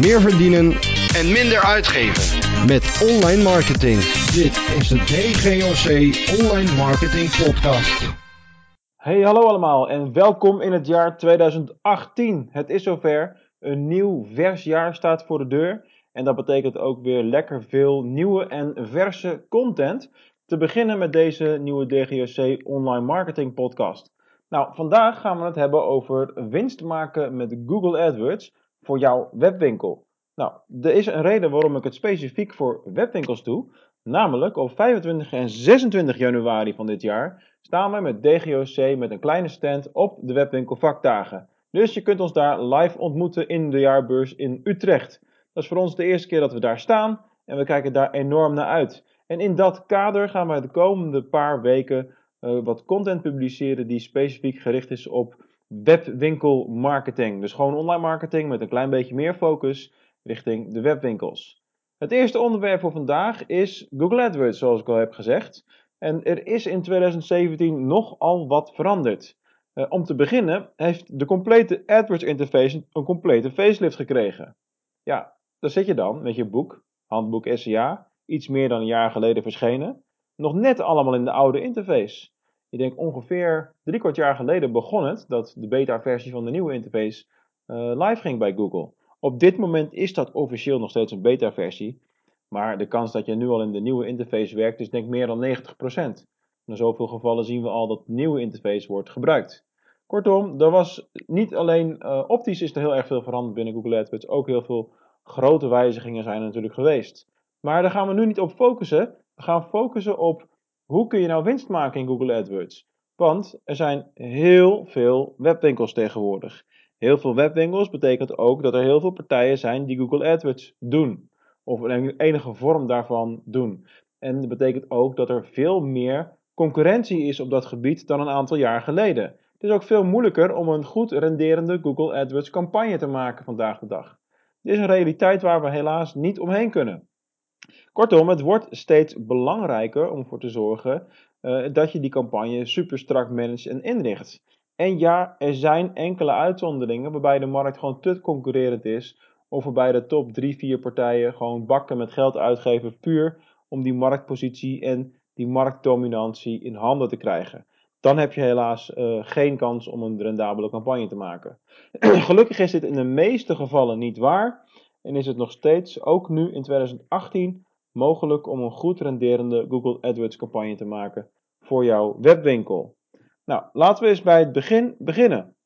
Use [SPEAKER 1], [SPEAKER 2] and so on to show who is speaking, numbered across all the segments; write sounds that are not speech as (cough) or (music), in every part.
[SPEAKER 1] meer verdienen
[SPEAKER 2] en minder uitgeven.
[SPEAKER 1] met online marketing.
[SPEAKER 3] Dit is de DGOC Online Marketing Podcast.
[SPEAKER 4] Hey, hallo allemaal en welkom in het jaar 2018. Het is zover. Een nieuw vers jaar staat voor de deur. En dat betekent ook weer lekker veel nieuwe en verse content. Te beginnen met deze nieuwe DGOC Online Marketing Podcast. Nou, vandaag gaan we het hebben over winst maken met Google AdWords voor jouw webwinkel. Nou, er is een reden waarom ik het specifiek voor webwinkels doe. Namelijk op 25 en 26 januari van dit jaar staan we met DGOC met een kleine stand op de webwinkel vakdagen. Dus je kunt ons daar live ontmoeten in de jaarbeurs in Utrecht. Dat is voor ons de eerste keer dat we daar staan en we kijken daar enorm naar uit. En in dat kader gaan we de komende paar weken uh, wat content publiceren die specifiek gericht is op webwinkel marketing. Dus gewoon online marketing met een klein beetje meer focus richting de webwinkels. Het eerste onderwerp voor vandaag is Google AdWords, zoals ik al heb gezegd. En er is in 2017 nogal wat veranderd. Uh, om te beginnen heeft de complete AdWords interface een complete facelift gekregen. Ja, daar zit je dan met je boek, handboek SEA, iets meer dan een jaar geleden verschenen. Nog net allemaal in de oude interface. Ik denk ongeveer drie kwart jaar geleden begon het dat de beta-versie van de nieuwe interface uh, live ging bij Google. Op dit moment is dat officieel nog steeds een beta-versie. Maar de kans dat je nu al in de nieuwe interface werkt is denk ik meer dan 90%. In zoveel gevallen zien we al dat de nieuwe interface wordt gebruikt. Kortom, er was niet alleen uh, optisch is er heel erg veel veranderd binnen Google AdWords. Ook heel veel grote wijzigingen zijn er natuurlijk geweest. Maar daar gaan we nu niet op focussen. We gaan focussen op hoe kun je nou winst maken in Google AdWords. Want er zijn heel veel webwinkels tegenwoordig. Heel veel webwinkels betekent ook dat er heel veel partijen zijn die Google AdWords doen. Of een enige vorm daarvan doen. En dat betekent ook dat er veel meer concurrentie is op dat gebied dan een aantal jaar geleden. Het is ook veel moeilijker om een goed renderende Google AdWords campagne te maken vandaag de dag. Dit is een realiteit waar we helaas niet omheen kunnen. Kortom, het wordt steeds belangrijker om ervoor te zorgen uh, dat je die campagne super strak managt en inricht. En ja, er zijn enkele uitzonderingen waarbij de markt gewoon te concurrerend is. Of waarbij de top 3, 4 partijen gewoon bakken met geld uitgeven puur om die marktpositie en die marktdominantie in handen te krijgen. Dan heb je helaas uh, geen kans om een rendabele campagne te maken. (clears throat) Gelukkig is dit in de meeste gevallen niet waar. En is het nog steeds, ook nu in 2018, mogelijk om een goed renderende Google AdWords campagne te maken voor jouw webwinkel. Nou, laten we eens bij het begin beginnen.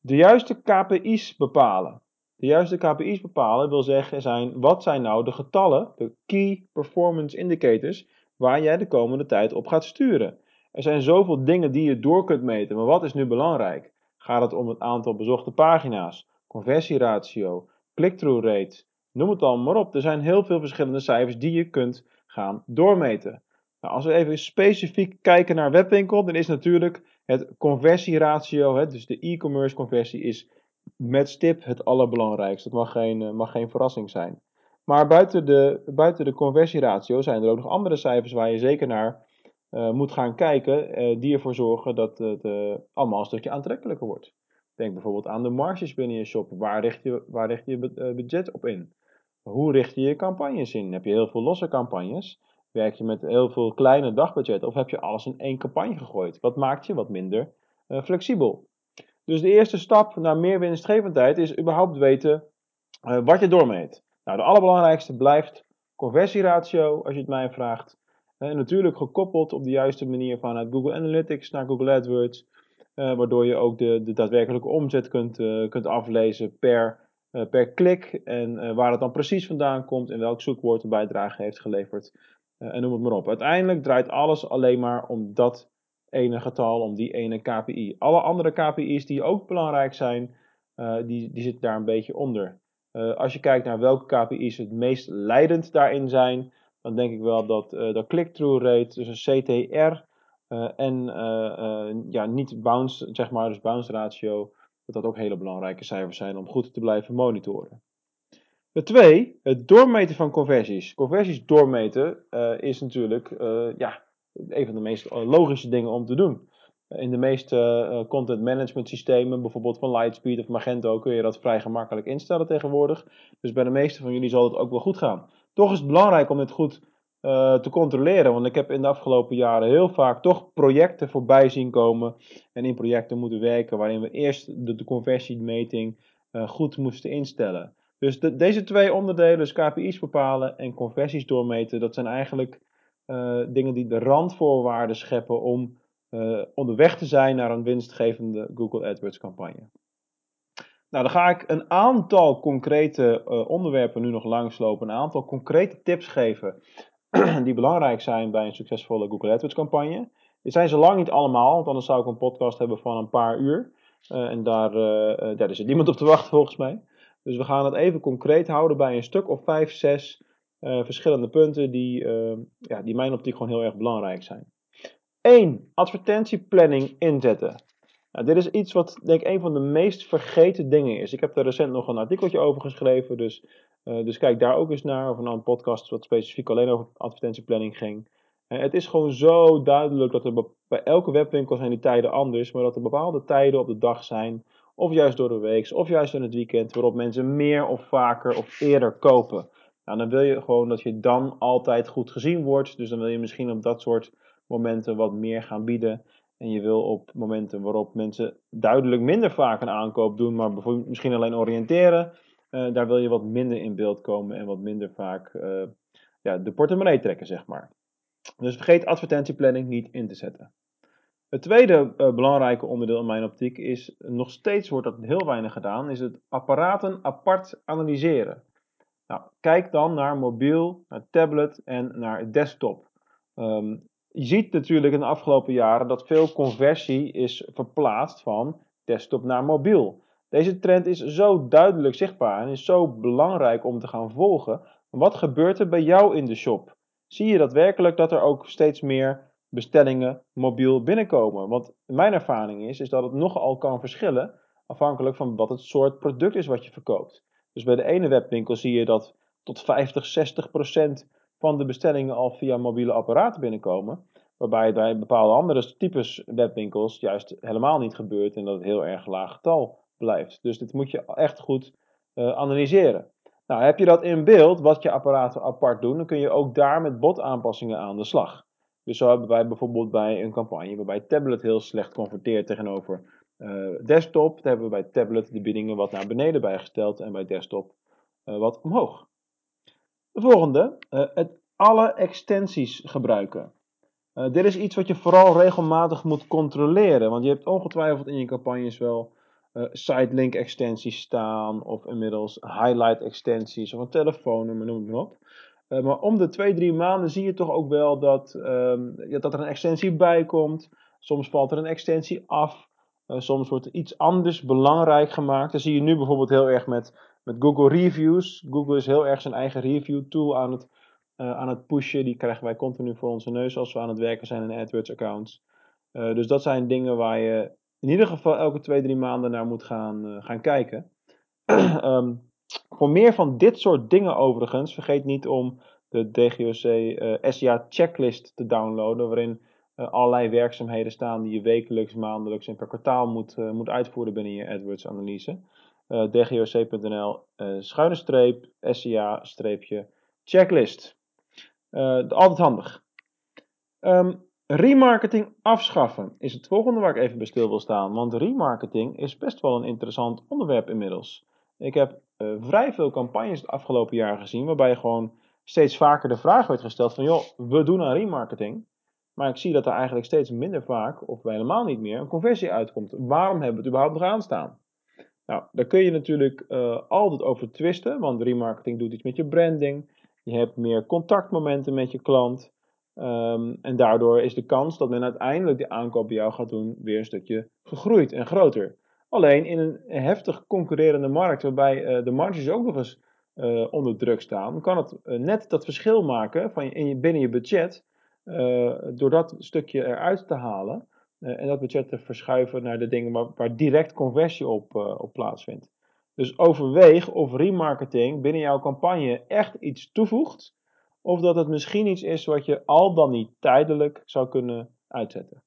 [SPEAKER 4] De juiste KPI's bepalen. De juiste KPI's bepalen wil zeggen zijn wat zijn nou de getallen, de Key Performance Indicators, waar jij de komende tijd op gaat sturen. Er zijn zoveel dingen die je door kunt meten, maar wat is nu belangrijk? Gaat het om het aantal bezochte pagina's, conversieratio, click-through rate, noem het dan maar op. Er zijn heel veel verschillende cijfers die je kunt gaan doormeten. Nou, als we even specifiek kijken naar webwinkel, dan is natuurlijk het conversieratio, hè, dus de e-commerce conversie, is met stip het allerbelangrijkste. Dat mag geen, eh, mag geen verrassing zijn. Maar buiten de, buiten de conversieratio zijn er ook nog andere cijfers waar je zeker naar uh, moet gaan kijken, uh, die ervoor zorgen dat het allemaal een stukje aantrekkelijker wordt. Denk bijvoorbeeld aan de marges binnen je shop. Waar richt je, waar richt je budget op in? Hoe richt je je campagnes in? Heb je heel veel losse campagnes? Werk je met heel veel kleine dagbudgetten? Of heb je alles in één campagne gegooid? Wat maakt je wat minder flexibel? Dus de eerste stap naar meer winstgevendheid is überhaupt weten wat je doormeet. Nou, de allerbelangrijkste blijft conversieratio, als je het mij vraagt. En natuurlijk gekoppeld op de juiste manier vanuit Google Analytics naar Google AdWords. Waardoor je ook de, de daadwerkelijke omzet kunt, kunt aflezen per, per klik. En waar het dan precies vandaan komt en welk zoekwoord een bijdrage heeft geleverd. en noem het maar op. Uiteindelijk draait alles alleen maar om dat ene getal, om die ene KPI. Alle andere KPI's die ook belangrijk zijn, die, die zitten daar een beetje onder. als je kijkt naar welke KPI's het meest leidend daarin zijn, dan denk ik wel dat de click-through rate, dus een CTR, en ja, niet bounce, zeg maar, dus bounce ratio, dat dat ook hele belangrijke cijfers zijn om goed te blijven monitoren. De twee, het doormeten van conversies. Conversies doormeten is natuurlijk ja, een van de meest logische dingen om te doen. In de meeste content management systemen, bijvoorbeeld van Lightspeed of Magento, kun je dat vrij gemakkelijk instellen tegenwoordig. Dus bij de meeste van jullie zal het ook wel goed gaan. Toch is het belangrijk om dit goed uh, te controleren. Want ik heb in de afgelopen jaren heel vaak toch projecten voorbij zien komen. En in projecten moeten werken waarin we eerst de, conversiemeting uh, goed moesten instellen. Dus de, deze twee onderdelen, dus KPI's bepalen en conversies doormeten, dat zijn eigenlijk uh, dingen die de randvoorwaarden scheppen om onderweg te zijn naar een winstgevende Google AdWords campagne. Nou, dan ga ik een aantal concrete onderwerpen nu nog langslopen, een aantal concrete tips geven (clears throat) die belangrijk zijn bij een succesvolle Google AdWords campagne. Dit zijn ze lang niet allemaal, want anders zou ik een podcast hebben van een paar uur. Uh, en daar, uh, daar is er niemand op te wachten volgens mij. Dus we gaan het even concreet houden bij een stuk of vijf, zes uh, verschillende punten die, ja, die mijn optiek gewoon heel erg belangrijk zijn. 1. Advertentieplanning inzetten. Dit is iets wat denk ik een van de meest vergeten dingen is. Ik heb er recent nog een artikeltje over geschreven, dus, uh, dus kijk daar ook eens naar. Of een podcast wat specifiek alleen over advertentieplanning ging. Uh, het is gewoon zo duidelijk dat er bij elke webwinkel zijn die tijden anders, maar dat er bepaalde tijden op de dag zijn, of juist door de week, of juist in het weekend, waarop mensen meer of vaker of eerder kopen. Nou, dan wil je gewoon dat je dan altijd goed gezien wordt. Dus dan wil je misschien op dat soort momenten wat meer gaan bieden. En je wil op momenten waarop mensen duidelijk minder vaak een aankoop doen, maar bijvoorbeeld misschien alleen oriënteren, uh, daar wil je wat minder in beeld komen en wat minder vaak uh, ja, de portemonnee trekken, zeg maar. Dus vergeet advertentieplanning niet in te zetten. Het tweede uh, belangrijke onderdeel in mijn optiek is, nog steeds wordt dat heel weinig gedaan, is het apparaten apart analyseren. Nou, kijk dan naar mobiel, naar tablet en naar desktop. Um, je ziet natuurlijk in de afgelopen jaren dat veel conversie is verplaatst van desktop naar mobiel. Deze trend is zo duidelijk zichtbaar en is zo belangrijk om te gaan volgen. Wat gebeurt er bij jou in de shop? Zie je daadwerkelijk dat er ook steeds meer bestellingen mobiel binnenkomen? Want mijn ervaring is, is dat het nogal kan verschillen afhankelijk van wat het soort product is wat je verkoopt. Dus bij de ene webwinkel zie je dat tot 50, 60 procent van de bestellingen al via mobiele apparaten binnenkomen. Waarbij het bij bepaalde andere types webwinkels juist helemaal niet gebeurt en dat het heel erg laag getal blijft. Dus dit moet je echt goed uh, analyseren. Nou, heb je dat in beeld, wat je apparaten apart doen, dan kun je ook daar met botaanpassingen aan de slag. Dus zo hebben wij bijvoorbeeld bij een campagne waarbij tablet heel slecht converteert tegenover uh, desktop. Dan hebben we bij tablet de biedingen wat naar beneden bijgesteld en bij desktop uh, wat omhoog. De volgende, uh, het alle extensies gebruiken. Uh, dit is iets wat je vooral regelmatig moet controleren, want je hebt ongetwijfeld in je campagnes wel uh, sitelink extensies staan of inmiddels highlight extensies of een telefoonnummer, noem het maar op. Maar om de twee, drie maanden zie je toch ook wel dat, um, ja, dat er een extensie bij komt. Soms valt er een extensie af. soms wordt er iets anders belangrijk gemaakt. Dat zie je nu bijvoorbeeld heel erg met, met Google Reviews. Google is heel erg zijn eigen review tool aan het uh, aan het pushen. Die krijgen wij continu voor onze neus als we aan het werken zijn in AdWords accounts. Uh, dus dat zijn dingen waar je in ieder geval elke twee, drie maanden naar moet gaan, uh, gaan kijken. um, (clears throat) voor meer van dit soort dingen overigens, vergeet niet om de DGOC SEA checklist te downloaden, waarin allerlei werkzaamheden staan die je wekelijks, maandelijks en per kwartaal moet, moet uitvoeren binnen je AdWords analyse. dgoc.nl schuine streep SEA streepje checklist. Uh, altijd handig. Um, remarketing afschaffen is het volgende waar ik even bij stil wil staan. Want remarketing is best wel een interessant onderwerp inmiddels. Ik heb vrij veel campagnes het afgelopen jaar gezien waarbij gewoon steeds vaker de vraag werd gesteld van joh, we doen aan remarketing. Maar ik zie dat er eigenlijk steeds minder vaak, of helemaal niet meer, een conversie uitkomt. Waarom hebben we het überhaupt nog aanstaan? Nou, daar kun je natuurlijk uh, altijd over twisten, want remarketing doet iets met je branding. Je hebt meer contactmomenten met je klant. Um, en daardoor is de kans dat men uiteindelijk de aankoop bij jou gaat doen weer een stukje gegroeid en groter. Alleen in een heftig concurrerende markt, waarbij uh, de marges ook nog eens uh, onder druk staan, kan het net dat verschil maken van in je, binnen je budget, door dat stukje eruit te halen en dat budget te verschuiven naar de dingen waar, direct conversie op, op plaatsvindt. Dus overweeg of remarketing binnen jouw campagne echt iets toevoegt, of dat het misschien iets is wat je al dan niet tijdelijk zou kunnen uitzetten.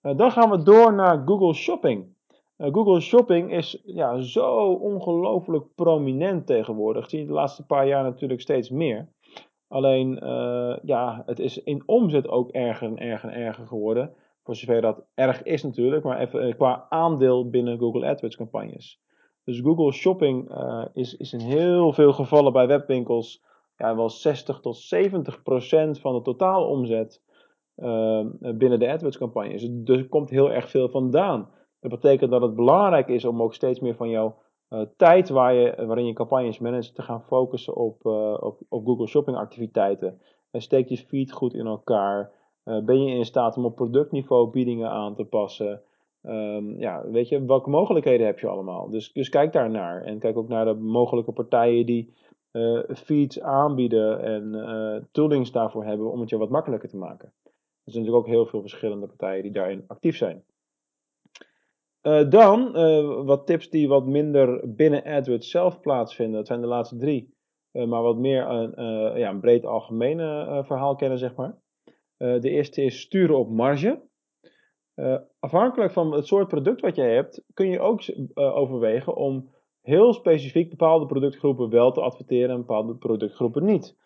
[SPEAKER 4] dan gaan we door naar Google Shopping. Google Shopping is ja, zo ongelooflijk prominent tegenwoordig. Zie je de laatste paar jaar natuurlijk steeds meer. Alleen, ja, het is in omzet ook erger en erger en erger geworden. Voor zover dat erg is natuurlijk, maar even qua aandeel binnen Google AdWords campagnes. Dus Google Shopping uh, is, is in heel veel gevallen bij webwinkels ja, wel 60 tot 70 procent van de totale omzet uh, binnen de AdWords campagnes. Dus er komt heel erg veel vandaan. Dat betekent dat het belangrijk is om ook steeds meer van jouw uh, tijd waar je, waarin je campagnes managt te gaan focussen op, op, op Google Shopping activiteiten. En steek je feed goed in elkaar. Ben je in staat om op productniveau biedingen aan te passen? Um, ja, weet je, welke mogelijkheden heb je allemaal? Dus, dus kijk daar naar. En kijk ook naar de mogelijke partijen die uh, feeds aanbieden en uh, toolings daarvoor hebben om het je wat makkelijker te maken. Er zijn natuurlijk ook heel veel verschillende partijen die daarin actief zijn. Dan wat tips die wat minder binnen AdWords zelf plaatsvinden. Dat zijn de laatste drie. maar wat meer een, ja, een breed algemene verhaal kennen, zeg maar. De eerste is sturen op marge. Uh, afhankelijk van het soort product wat jij hebt, kun je ook uh, overwegen om heel specifiek bepaalde productgroepen wel te adverteren en bepaalde productgroepen niet.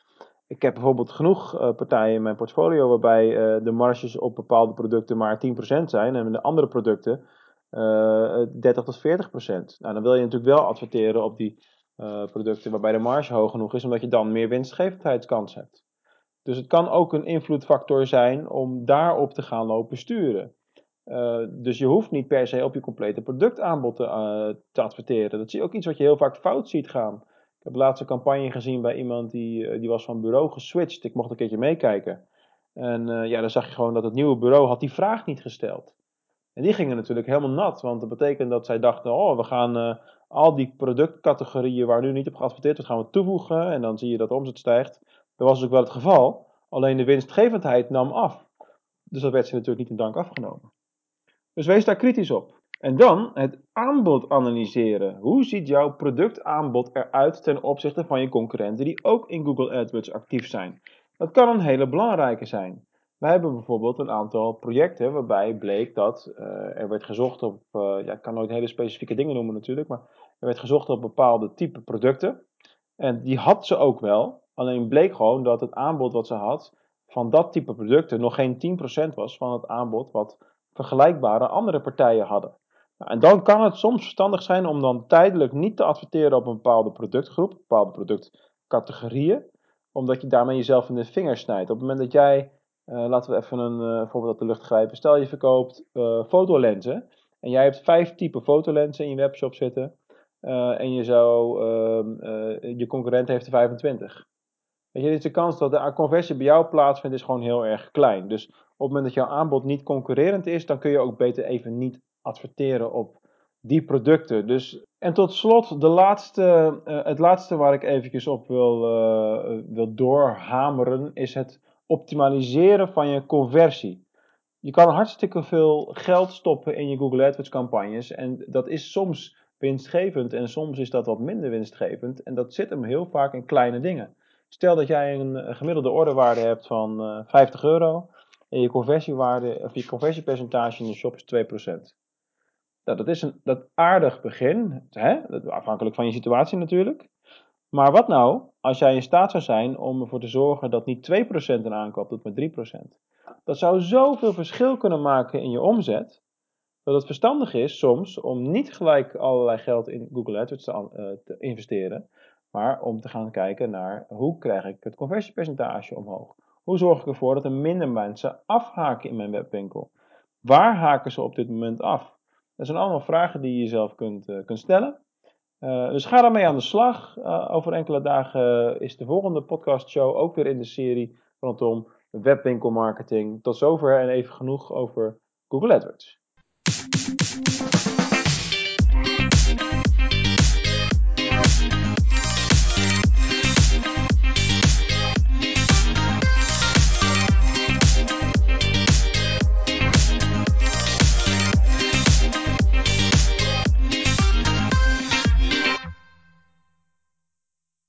[SPEAKER 4] Ik heb bijvoorbeeld genoeg uh, partijen in mijn portfolio waarbij de marges op bepaalde producten maar 10% zijn en de andere producten 30 tot 40%. Nou, dan wil je natuurlijk wel adverteren op die producten waarbij de marge hoog genoeg is, omdat je dan meer winstgevendheidskans hebt. Dus het kan ook een invloedfactor zijn om daarop te gaan lopen sturen. Uh, dus je hoeft niet per se op je complete productaanbod te, te, adverteren. Dat je ook iets wat je heel vaak fout ziet gaan. Ik heb laatst een campagne gezien bij iemand die, uh, die was van bureau geswitcht. Ik mocht een keertje meekijken. En ja, dan zag je gewoon dat het nieuwe bureau had die vraag niet gesteld. En die gingen natuurlijk helemaal nat, want dat betekent dat zij dachten, oh, we gaan al die productcategorieën waar nu niet op geadverteerd wordt, gaan we toevoegen. En dan zie je dat de omzet stijgt. Dat was ook wel het geval. Alleen de winstgevendheid nam af. Dus dat werd ze natuurlijk niet in dank afgenomen. Dus wees daar kritisch op. En dan het aanbod analyseren. Hoe ziet jouw productaanbod eruit ten opzichte van je concurrenten die ook in Google AdWords actief zijn? Dat kan een hele belangrijke zijn. Wij hebben bijvoorbeeld een aantal projecten waarbij bleek dat uh, er werd gezocht op, uh, ja, ik kan nooit hele specifieke dingen noemen natuurlijk, maar er werd gezocht op bepaalde type producten. En die had ze ook wel, alleen bleek gewoon dat het aanbod wat ze had van dat type producten nog geen 10% was van het aanbod wat vergelijkbare andere partijen hadden. Nou, en dan kan het soms verstandig zijn om dan tijdelijk niet te adverteren op een bepaalde productgroep, bepaalde productcategorieën, omdat je daarmee jezelf in de vingers snijdt. Op het moment dat jij, uh, laten we even een uh, voorbeeld uit de lucht grijpen, stel je verkoopt uh, fotolenzen en jij hebt vijf typen fotolenzen in je webshop zitten en je, zou, ehm, je concurrent heeft er 25. Weet je, de kans dat de conversie bij jou plaatsvindt is gewoon heel erg klein. Dus op het moment dat jouw aanbod niet concurrerend is, dan kun je ook beter even niet adverteren op die producten. Dus, en tot slot, de laatste, uh, het laatste waar ik eventjes op wil, uh, wil doorhameren, is het optimaliseren van je conversie. Je kan hartstikke veel geld stoppen in je Google AdWords campagnes en dat is soms winstgevend en soms is dat wat minder winstgevend en dat zit hem heel vaak in kleine dingen. Stel dat jij een gemiddelde orderwaarde hebt van uh, 50 euro en je conversiewaarde, of je conversiepercentage in de shop is 2%. Nou, dat is een dat aardig begin, hè? afhankelijk van je situatie natuurlijk. Maar wat nou als jij in staat zou zijn om ervoor te zorgen dat niet 2% een aankoop doet, maar 3%? Dat zou zoveel verschil kunnen maken in je omzet, dat het verstandig is soms om niet gelijk allerlei geld in Google AdWords te, uh, te investeren, maar om te gaan kijken naar hoe krijg ik het conversiepercentage omhoog. Hoe zorg ik ervoor dat er minder mensen afhaken in mijn webwinkel? Waar haken ze op dit moment af? Dat zijn allemaal vragen die je jezelf kunt, uh, kunt stellen. Uh, dus ga daarmee aan de slag. Uh, over enkele dagen is de volgende podcastshow ook weer in de serie rondom webwinkelmarketing. Tot zover en even genoeg over Google AdWords.